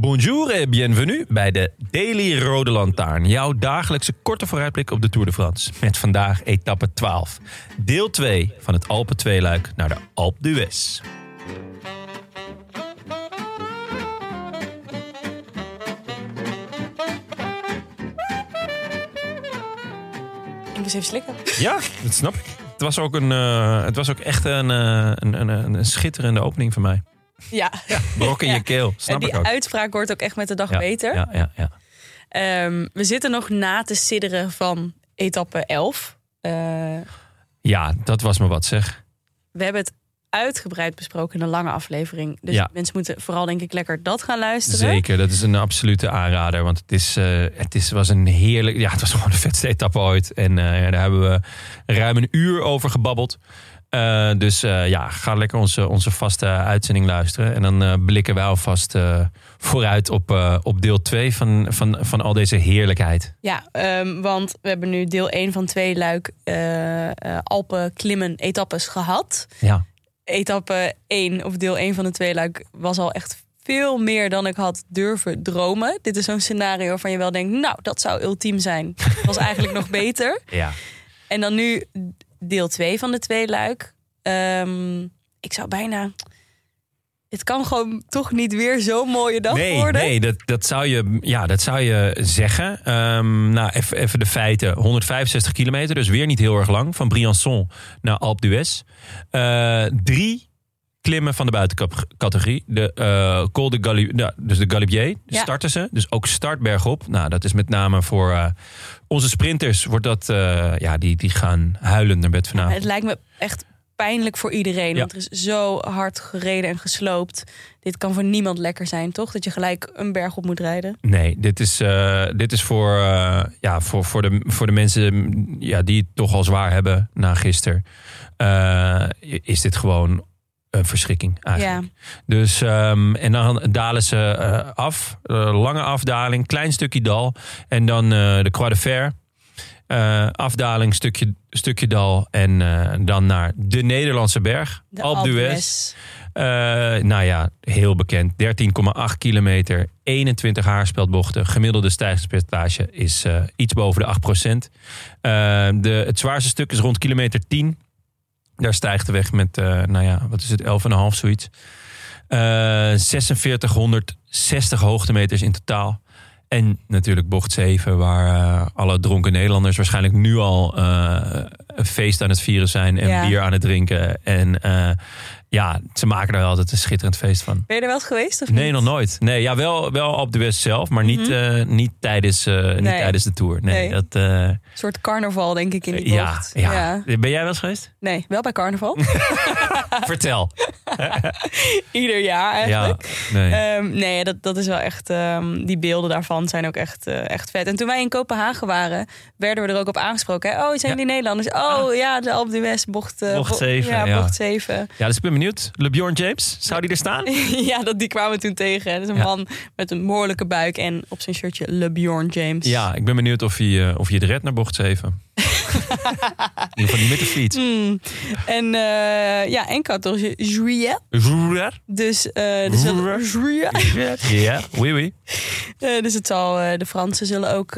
Bonjour et bienvenue bij de Daily Rode Lantaarn. Jouw dagelijkse korte vooruitblik op de Tour de France. Met vandaag etappe 12. Deel 2 van het Alpen 2-luik naar de Alpe d'Huez. Ik moest even slikken. Ja, dat snap ik. Het was ook, een, eh, het was ook echt een, eh, een, een, een schitterende opening voor mij. Ja. Brok in je keel, En snap die ik ook. uitspraak wordt ook echt met de dag beter. Ja, ja, ja. Ehm, we zitten nog na te sidderen van etappe 11. Eh, ja, dat was me wat zeg. we hebben het uitgebreid besproken in een lange aflevering. Dus Ja. mensen moeten vooral denk ik lekker dat gaan luisteren. Zeker, dat is een absolute aanrader. Want het, is, eh, het is, was een heerlijk. Ja, het was gewoon de vetste etappe ooit. En eh, daar hebben we ruim een uur over gebabbeld. Eh, dus eh, ja, ga lekker onze, onze vaste uitzending luisteren. En dan eh, blikken wij alvast eh, vooruit op, eh, op deel 2 van, van, van al deze heerlijkheid. Ja, ehm, want we hebben nu deel 1 van twee luik eh, eh, Alpen klimmen etappes gehad. Ja, Etappe 1 of deel 1 van de twee luik was al echt veel meer dan ik had durven dromen. Dit is zo'n scenario waarvan je wel denkt, nou, dat zou ultiem zijn. Was eigenlijk nog beter. ja. En dan nu deel 2 van de twee luik. Ehm, ik zou bijna. Het kan gewoon toch niet weer zo'n mooie dag nee, worden. nee dat, dat, zou je, ja, dat zou je zeggen. Ehm, nou, even, even de feiten. 165 kilometer, dus weer niet heel erg lang. Van Briançon naar Alpe d'Huez. Eh, drie klimmen van de buitencategorie. De uh, Col de Galibier, ja, dus de Galibier, Ja. starten ze. Dus ook startberg op. Nou, dat is met name voor eh, onze sprinters. Wordt dat, eh, ja, die, die gaan huilend naar bed vanavond. het lijkt me echt pijnlijk voor iedereen. Ja. Want er is zo hard gereden en gesloopt. Dit kan voor niemand lekker zijn, toch? Dat je gelijk een berg op moet rijden. Nee, dit is, dit is voor, ja, voor, voor, de, voor de mensen ja, die het toch al zwaar hebben na gisteren. is dit gewoon een verschrikking eigenlijk. Dus, ehm, en dan dalen ze eh, af. Eh, lange afdaling, klein stukje dal. En dan eh, de Croix de Fer. Afdaling, stukje, stukje dal. En dan naar de Nederlandse berg. De Alpe d'Huez. nou ja, heel bekend. 13,8 kilometer, 21 haarspeldbochten. Gemiddelde stijgingspercentage is iets boven de 8 procent. de, het zwaarste stuk is rond kilometer 10. Daar stijgt de weg met, eh, nou ja, wat is het, 11,5 zoiets. Eh 4660 hoogtemeters in totaal. En natuurlijk bocht 7, waar eh, alle dronken Nederlanders waarschijnlijk nu al eh, een feest aan het vieren zijn en Ja. bier aan het drinken. En eh, ja, ze maken er altijd een schitterend feest van. Ben je er wel eens geweest? Of Nee, niet? nog nooit. Nee, ja, wel, wel op de West zelf, maar niet, eh, niet, tijdens, eh, niet Mhm. Tijdens de tour. Nee, Nee. dat, eh, Een soort carnaval, denk ik, in die ja, bocht. ja. Ben jij wel eens geweest? Nee, wel bij carnaval. Vertel. Ieder jaar eigenlijk. Ja, nee. Ehm, nee, dat, dat is wel echt. ehm, die beelden daarvan zijn ook echt, echt vet. En toen wij in Kopenhagen waren, werden we er ook op aangesproken. Hè? Oh, zijn die Nederlanders? Oh ja, de Alpe d'Huez bocht, eh, Bocht bo- zeven, Ja, ja. bocht 7. ja, dus ik ben benieuwd. LeBjorn James, zou die er staan? ja, dat, die kwamen we toen tegen. Dat is een Ja. man met een behoorlijke buik en op zijn shirtje LeBjorn James. Ja, ik ben benieuwd of hij, eh, of hij het redt naar bocht 7. In ieder geval niet met de fiets. Hmm. En eh, ja, en 14 juillet. Joer. Dus, eh, dus, juillet. Ja, oui, oui. Eh, dus het zal, eh, de Fransen zullen ook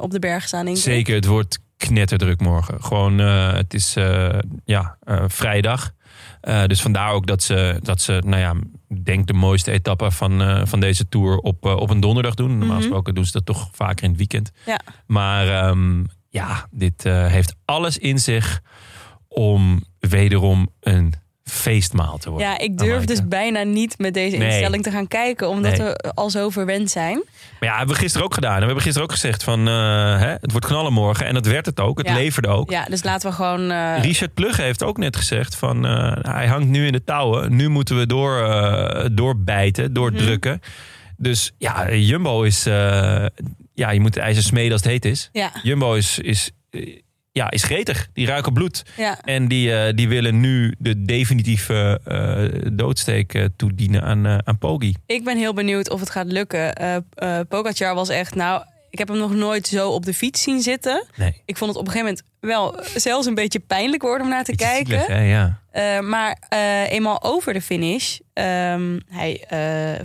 op de berg staan. Zeker, het wordt knetterdruk morgen. Gewoon, het is ja, vrijdag. Eh, dus vandaar ook dat ze, dat ze, nou ja, ik denk de mooiste etappe van, eh, van deze tour op, eh, op een donderdag doen. Normaal Mhm. gesproken doen ze dat toch vaker in het weekend. Ja. Maar ehm, ja, dit heeft alles in zich om wederom een feestmaal te worden. Ja, ik durf dus bijna niet met deze Nee. instelling te gaan kijken, omdat Nee. we al zo verwend zijn. Maar ja, hebben we gisteren ook gedaan. En we hebben gisteren ook gezegd van, eh, hè, het wordt knallen morgen. En dat werd het ook. Het Ja. leverde ook. Ja, dus laten we gewoon. eh, Richard Plugge heeft ook net gezegd van eh, hij hangt nu in de touwen. Nu moeten we door, doorbijten, doordrukken. Mhm. Dus ja, Jumbo is. ja, je moet ijzer smeden als het heet is. ja. Jumbo is, is ja, is gretig. Die ruiken bloed. Ja. En die, eh, die willen nu de definitieve eh, doodsteek eh, toedienen aan, aan Poggi. Ik ben heel benieuwd of het gaat lukken. Pogacar was echt, nou, ik heb hem nog nooit zo op de fiets zien zitten. Nee. Ik vond het op een gegeven moment wel zelfs een beetje pijnlijk worden om naar te Beetje kijken. zielig, ja. Maar eenmaal over de finish, ehm, hij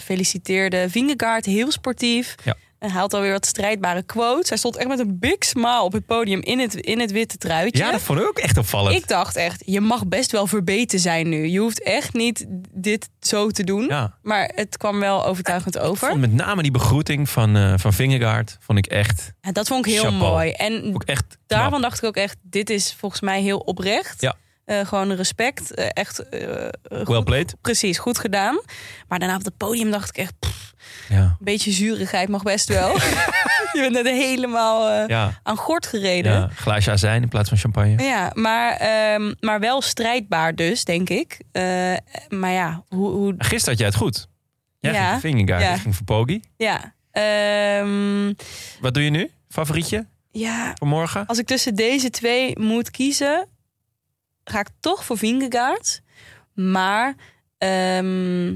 feliciteerde Vingegaard heel sportief. Ja. En hij had alweer wat strijdbare quotes. Hij stond echt met een big smile op het podium in het, in het witte truitje. ja, dat vond ik ook echt opvallend. Ik dacht echt, je mag best wel verbeten zijn nu. Je hoeft echt niet dit zo te doen. ja. Maar het kwam wel overtuigend over. met name die begroeting van, eh van Vingegaard vond ik echt, Ja, dat vond ik heel Chapeau. mooi. En knap. daarvan dacht ik ook echt, dit is volgens mij heel oprecht. Ja. Eh, gewoon respect. Eh, echt goed- Well played. Precies, goed gedaan. Maar daarna op het podium dacht ik echt, pff, Ja. een beetje zurigheid mag best wel. je bent net helemaal Ja. aan gort gereden. ja, glaasje azijn in plaats van champagne. Ja, maar, ehm, maar wel strijdbaar dus, denk ik. Maar ja, hoe... hoe Gisteren had jij het goed. Jij Ja. ging Vingegaard, Ja. ging voor Poggi. ja, ehm, Wat doe je nu? Favorietje ja, voor morgen? als ik tussen deze twee moet kiezen... ga ik toch voor Vingegaard. Maar ehm,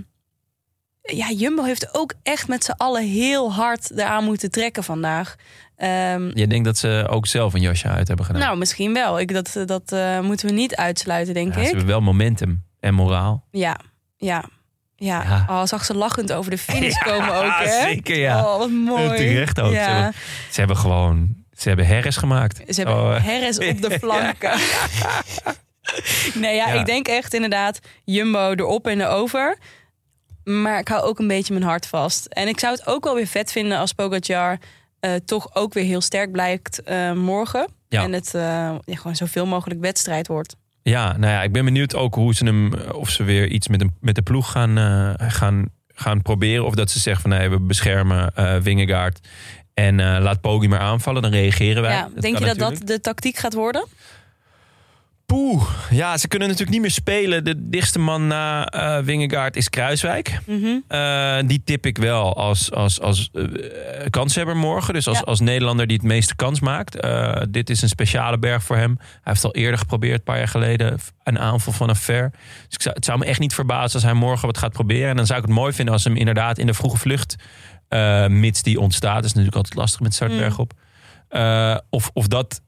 ja, Jumbo heeft ook echt met z'n allen heel hard eraan moeten trekken vandaag. Ehm, Je denkt dat ze ook zelf een jasje uit hebben gedaan. nou, misschien wel. Ik, dat dat eh, moeten we niet uitsluiten, denk Ja, ze ik. hebben wel momentum en moraal. Ja, ja. Ja, Ja. Oh, zag ze lachend over de finish komen ook, hè? zeker, ja. Oh, wat mooi. Terecht ook. Ze, hebben, ze hebben gewoon... Ze hebben herres gemaakt. Ze hebben Oh, eh, herres op de flanken. nee, ja, Ja. ik denk echt inderdaad Jumbo erop en erover. Maar ik hou ook een beetje mijn hart vast. En ik zou het ook wel weer vet vinden als Pogacar... eh, toch ook weer heel sterk blijkt eh, morgen. Ja. En het eh, ja, gewoon zoveel mogelijk wedstrijd wordt. Ja, nou ja, ik ben benieuwd ook hoe ze hem... Of ze weer iets met, hem, met de ploeg gaan, gaan, gaan proberen. Of dat ze zeggen van nee, we beschermen Wingegaard. En laat Poggi maar aanvallen, dan reageren wij. Ja, denk je dat natuurlijk. dat de tactiek gaat worden? Poeh, ja, ze kunnen natuurlijk niet meer spelen. De dichtste man na eh Wingegaard is Kruiswijk. Mhm. Eh, die tip ik wel als, als, als eh, kanshebber morgen. Dus als, Ja. als Nederlander die het meeste kans maakt. Dit is een speciale berg voor hem. Hij heeft al eerder geprobeerd, een paar jaar geleden, een aanval vanaf ver. Dus ik zou, het zou me echt niet verbazen als hij morgen wat gaat proberen. En dan zou ik het mooi vinden als hem inderdaad in de vroege vlucht, mits die ontstaat. Dat is natuurlijk altijd lastig met startberg Mm. op. Of, of dat,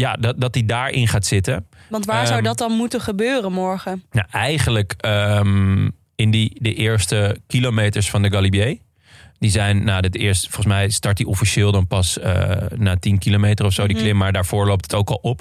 ja, dat, dat hij daarin gaat zitten. Want waar zou Ehm, dat dan moeten gebeuren morgen? Nou, eigenlijk ehm, in die, de eerste kilometers van de Galibier. Die zijn, nou, het eerste, volgens mij start die officieel dan pas eh, na 10 kilometer of zo, die Mhm. klim. Maar daarvoor loopt het ook al op.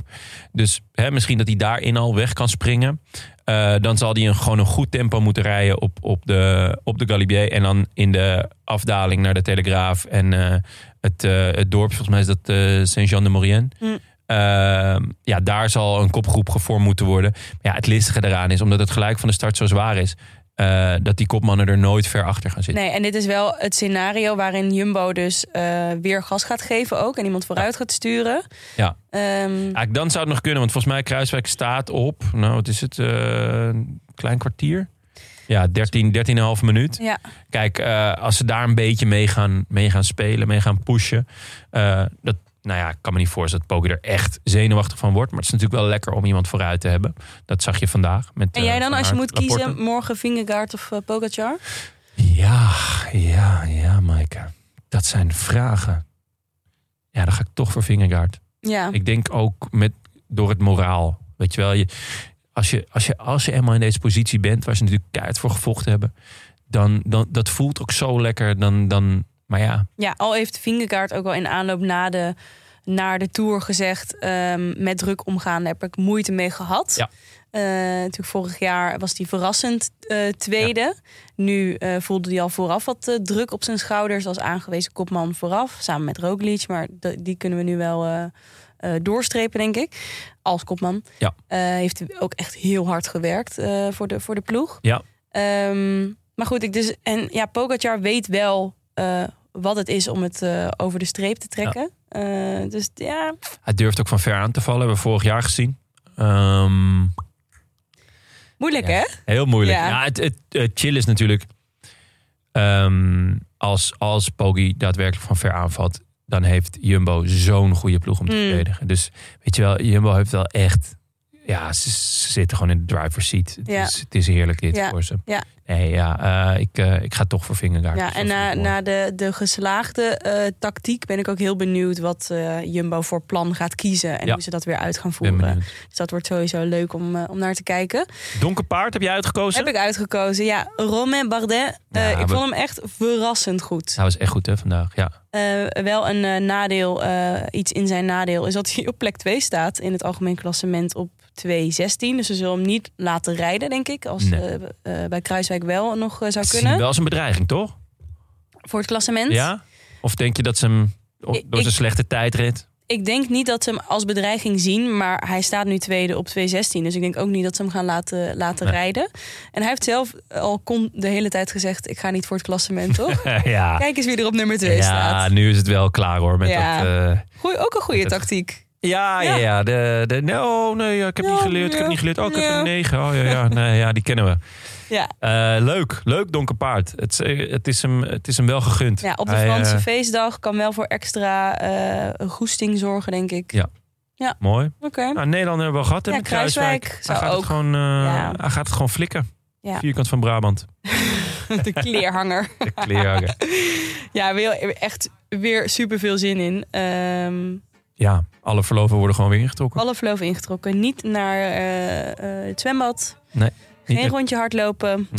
Dus hè, misschien dat hij daarin al weg kan springen. Eh, dan zal hij een, gewoon een goed tempo moeten rijden op, op, de, op de Galibier. En dan in de afdaling naar de Telegraaf en eh, het, het dorp, volgens mij is dat Saint-Jean-de-Maurienne. Hm. Ehm, ja, daar zal een kopgroep gevormd moeten worden. Maar ja, het listige eraan is, omdat het gelijk van de start zo zwaar is, eh, dat die kopmannen er nooit ver achter gaan zitten. Nee, en dit is wel het scenario waarin Jumbo dus eh, weer gas gaat geven ook. En iemand vooruit gaat sturen. Ja. Ehm, Eigenlijk dan zou het nog kunnen, want volgens mij Kruiswijk staat op, nou wat is het, eh, een klein kwartier? Ja, 13, 13,5 minuut. ja. Kijk, als ze daar een beetje mee gaan, mee gaan spelen, mee gaan pushen. dat, nou ja, ik kan me niet voorstellen dat Poggi er echt zenuwachtig van wordt. Maar het is natuurlijk wel lekker om iemand vooruit te hebben. Dat zag je vandaag. Met, En eh, jij dan, Van als je moet kiezen, morgen Vingegaard of uh, Pogacar? Ja, ja, ja, Maaike. Dat zijn vragen. Ja, dan ga ik toch voor Vingegaard. Ja. Ik denk ook met, door het moraal. Weet je wel, je, als, je, als, je, als je eenmaal in deze positie bent, waar ze natuurlijk keihard voor gevochten hebben, dan, dan dat voelt ook zo lekker. Dan, dan, maar ja, ja, al heeft Vingegaard ook al in aanloop na de, naar de Tour gezegd... ehm, met druk omgaan heb ik moeite mee gehad. Ja. Eh, natuurlijk vorig jaar was hij verrassend eh, tweede. Nu eh, voelde hij al vooraf wat druk op zijn schouders als aangewezen kopman vooraf. Samen met Roglic, maar die kunnen we nu wel doorstrepen, denk ik. Als kopman. Ja. Heeft hij ook echt heel hard gewerkt voor, de, voor de ploeg. Ja. Ehm, maar goed, ik dus, en ja, Pogacar weet wel wat het is om het eh, over de streep te trekken. Eh, dus ja, hij durft ook van ver aan te vallen. Hebben we vorig jaar gezien. Ehm, moeilijk Ja. hè? heel moeilijk. Ja. Ja. het, het, het chill is natuurlijk... ehm, als, als Poggi daadwerkelijk van ver aanvalt... dan heeft Jumbo zo'n goede ploeg om te Mm. verdedigen. Dus weet je wel, Jumbo heeft wel echt... Ja, ze, ze zitten gewoon in de driver's seat. Het, Ja. is, het is heerlijk dit Ja. voor ze. Ja. Nee, ja, eh, ik, eh, ik ga toch voor Vingegaard. Ja, en na, na de, de geslaagde eh, tactiek ben ik ook heel benieuwd wat eh, Jumbo voor plan gaat kiezen. En Ja. hoe ze dat weer uit gaan voeren. Dus dat wordt sowieso leuk om, eh, om naar te kijken. Donker paard heb jij uitgekozen? Heb ik uitgekozen. Ja, Romain Bardet. eh, Ja, ik we- vond hem echt verrassend goed. Hij was echt goed hè, vandaag. Ja. Eh, wel een eh, nadeel, eh, iets in zijn nadeel, is dat hij op plek 2 staat in het algemeen klassement op 2.16. Dus ze zullen hem niet laten rijden, denk ik. Als Nee. eh, eh, bij Kruiswijk wel nog eh, zou Ze zien kunnen. wel als een bedreiging, toch? Voor het klassement. Ja? Of denk je dat ze hem Ik- door zijn slechte tijdrit... Ik denk niet dat ze hem als bedreiging zien, maar hij staat nu tweede op 2.16. Dus ik denk ook niet dat ze hem gaan laten, laten Nee. rijden. En hij heeft zelf al kon de hele tijd gezegd: ik ga niet voor het klassement, toch? ja. Kijk eens wie er op nummer 2 ja, staat. nu is het wel klaar hoor. Met Ja. dat, Goeie, ook een goede tactiek. Ja, ja, Ja. ja. De, de, nee, oh, nee, ja, ik heb Ja, niet geleerd. Ik heb ja, niet geleerd. Oh, ik heb ja. een negen. Oh ja, ja. Nee, ja, die kennen we. Ja. Eh, leuk, leuk donker paard. Het, is- eh, het, is hem, het is hem wel gegund. Ja, op de Hij, Franse eh, feestdag kan wel voor extra eh, goesting zorgen, denk ik. Ja. Mooi. Oké. Nou, Nederland hebben we al gehad. Ja, met Kruiswijk. Kruiswijk Hij gaat, ook. het gewoon, Ja. hij gaat het gewoon flikken. Ja. Vierkant van Brabant. De kleerhanger. De kleerhanger. ja, weer, echt weer super veel zin in. Ehm, ja, alle verloven worden gewoon weer ingetrokken. alle verloven ingetrokken. Niet naar eh, eh, het zwembad. Nee, Geen rondje hardlopen.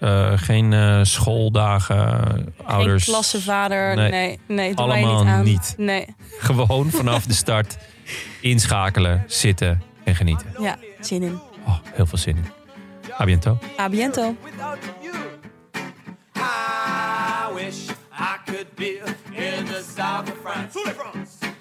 Eh, geen eh, schooldagen, ouders. Geen klassenvader. Nee. Nee, nee, Allemaal niet aan. niet. Nee, Gewoon vanaf de start inschakelen, zitten en genieten. ja, zin in. Oh, heel veel zin in. A biento. A. I wish I could be in the south of France.